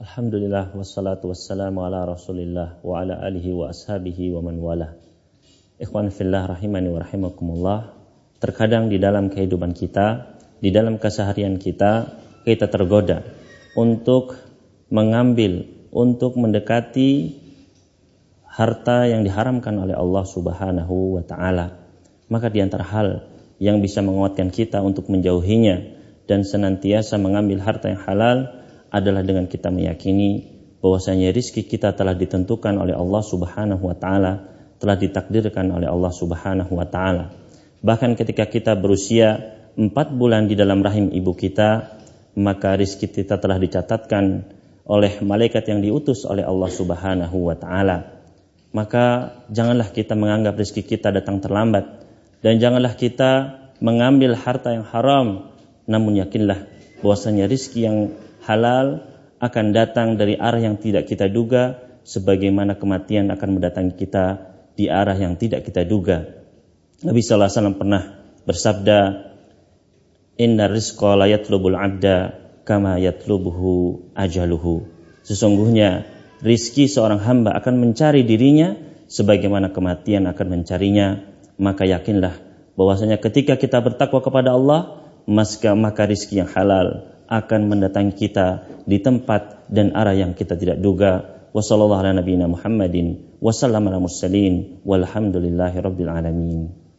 Alhamdulillah wassalatu wassalamu ala Rasulillah wa ala alihi wa ashabihi wa man wala. Ikhwan fillah rahimani wa rahimakumullah. Terkadang di dalam kehidupan kita, di dalam keseharian kita, kita tergoda untuk mengambil, untuk mendekati harta yang diharamkan oleh Allah Subhanahu wa taala. Maka di antara hal yang bisa menguatkan kita untuk menjauhinya dan senantiasa mengambil harta yang halal adalah dengan kita meyakini bahwasanya rizki kita telah ditentukan oleh Allah Subhanahu wa taala, telah ditakdirkan oleh Allah Subhanahu wa taala. Bahkan ketika kita berusia empat bulan di dalam rahim ibu kita, maka rizki kita telah dicatatkan oleh malaikat yang diutus oleh Allah Subhanahu wa taala. Maka janganlah kita menganggap rizki kita datang terlambat dan janganlah kita mengambil harta yang haram namun yakinlah bahwasanya rizki yang halal akan datang dari arah yang tidak kita duga sebagaimana kematian akan mendatangi kita di arah yang tidak kita duga. Nabi wasallam pernah bersabda, "Inna rizqa la yatlubul 'abda kama yatlubuhu ajaluhu." Sesungguhnya rizki seorang hamba akan mencari dirinya sebagaimana kematian akan mencarinya, maka yakinlah bahwasanya ketika kita bertakwa kepada Allah, maka maka rizki yang halal akan mendatangi kita di tempat dan arah yang kita tidak duga. Wassalamualaikum warahmatullahi wabarakatuh.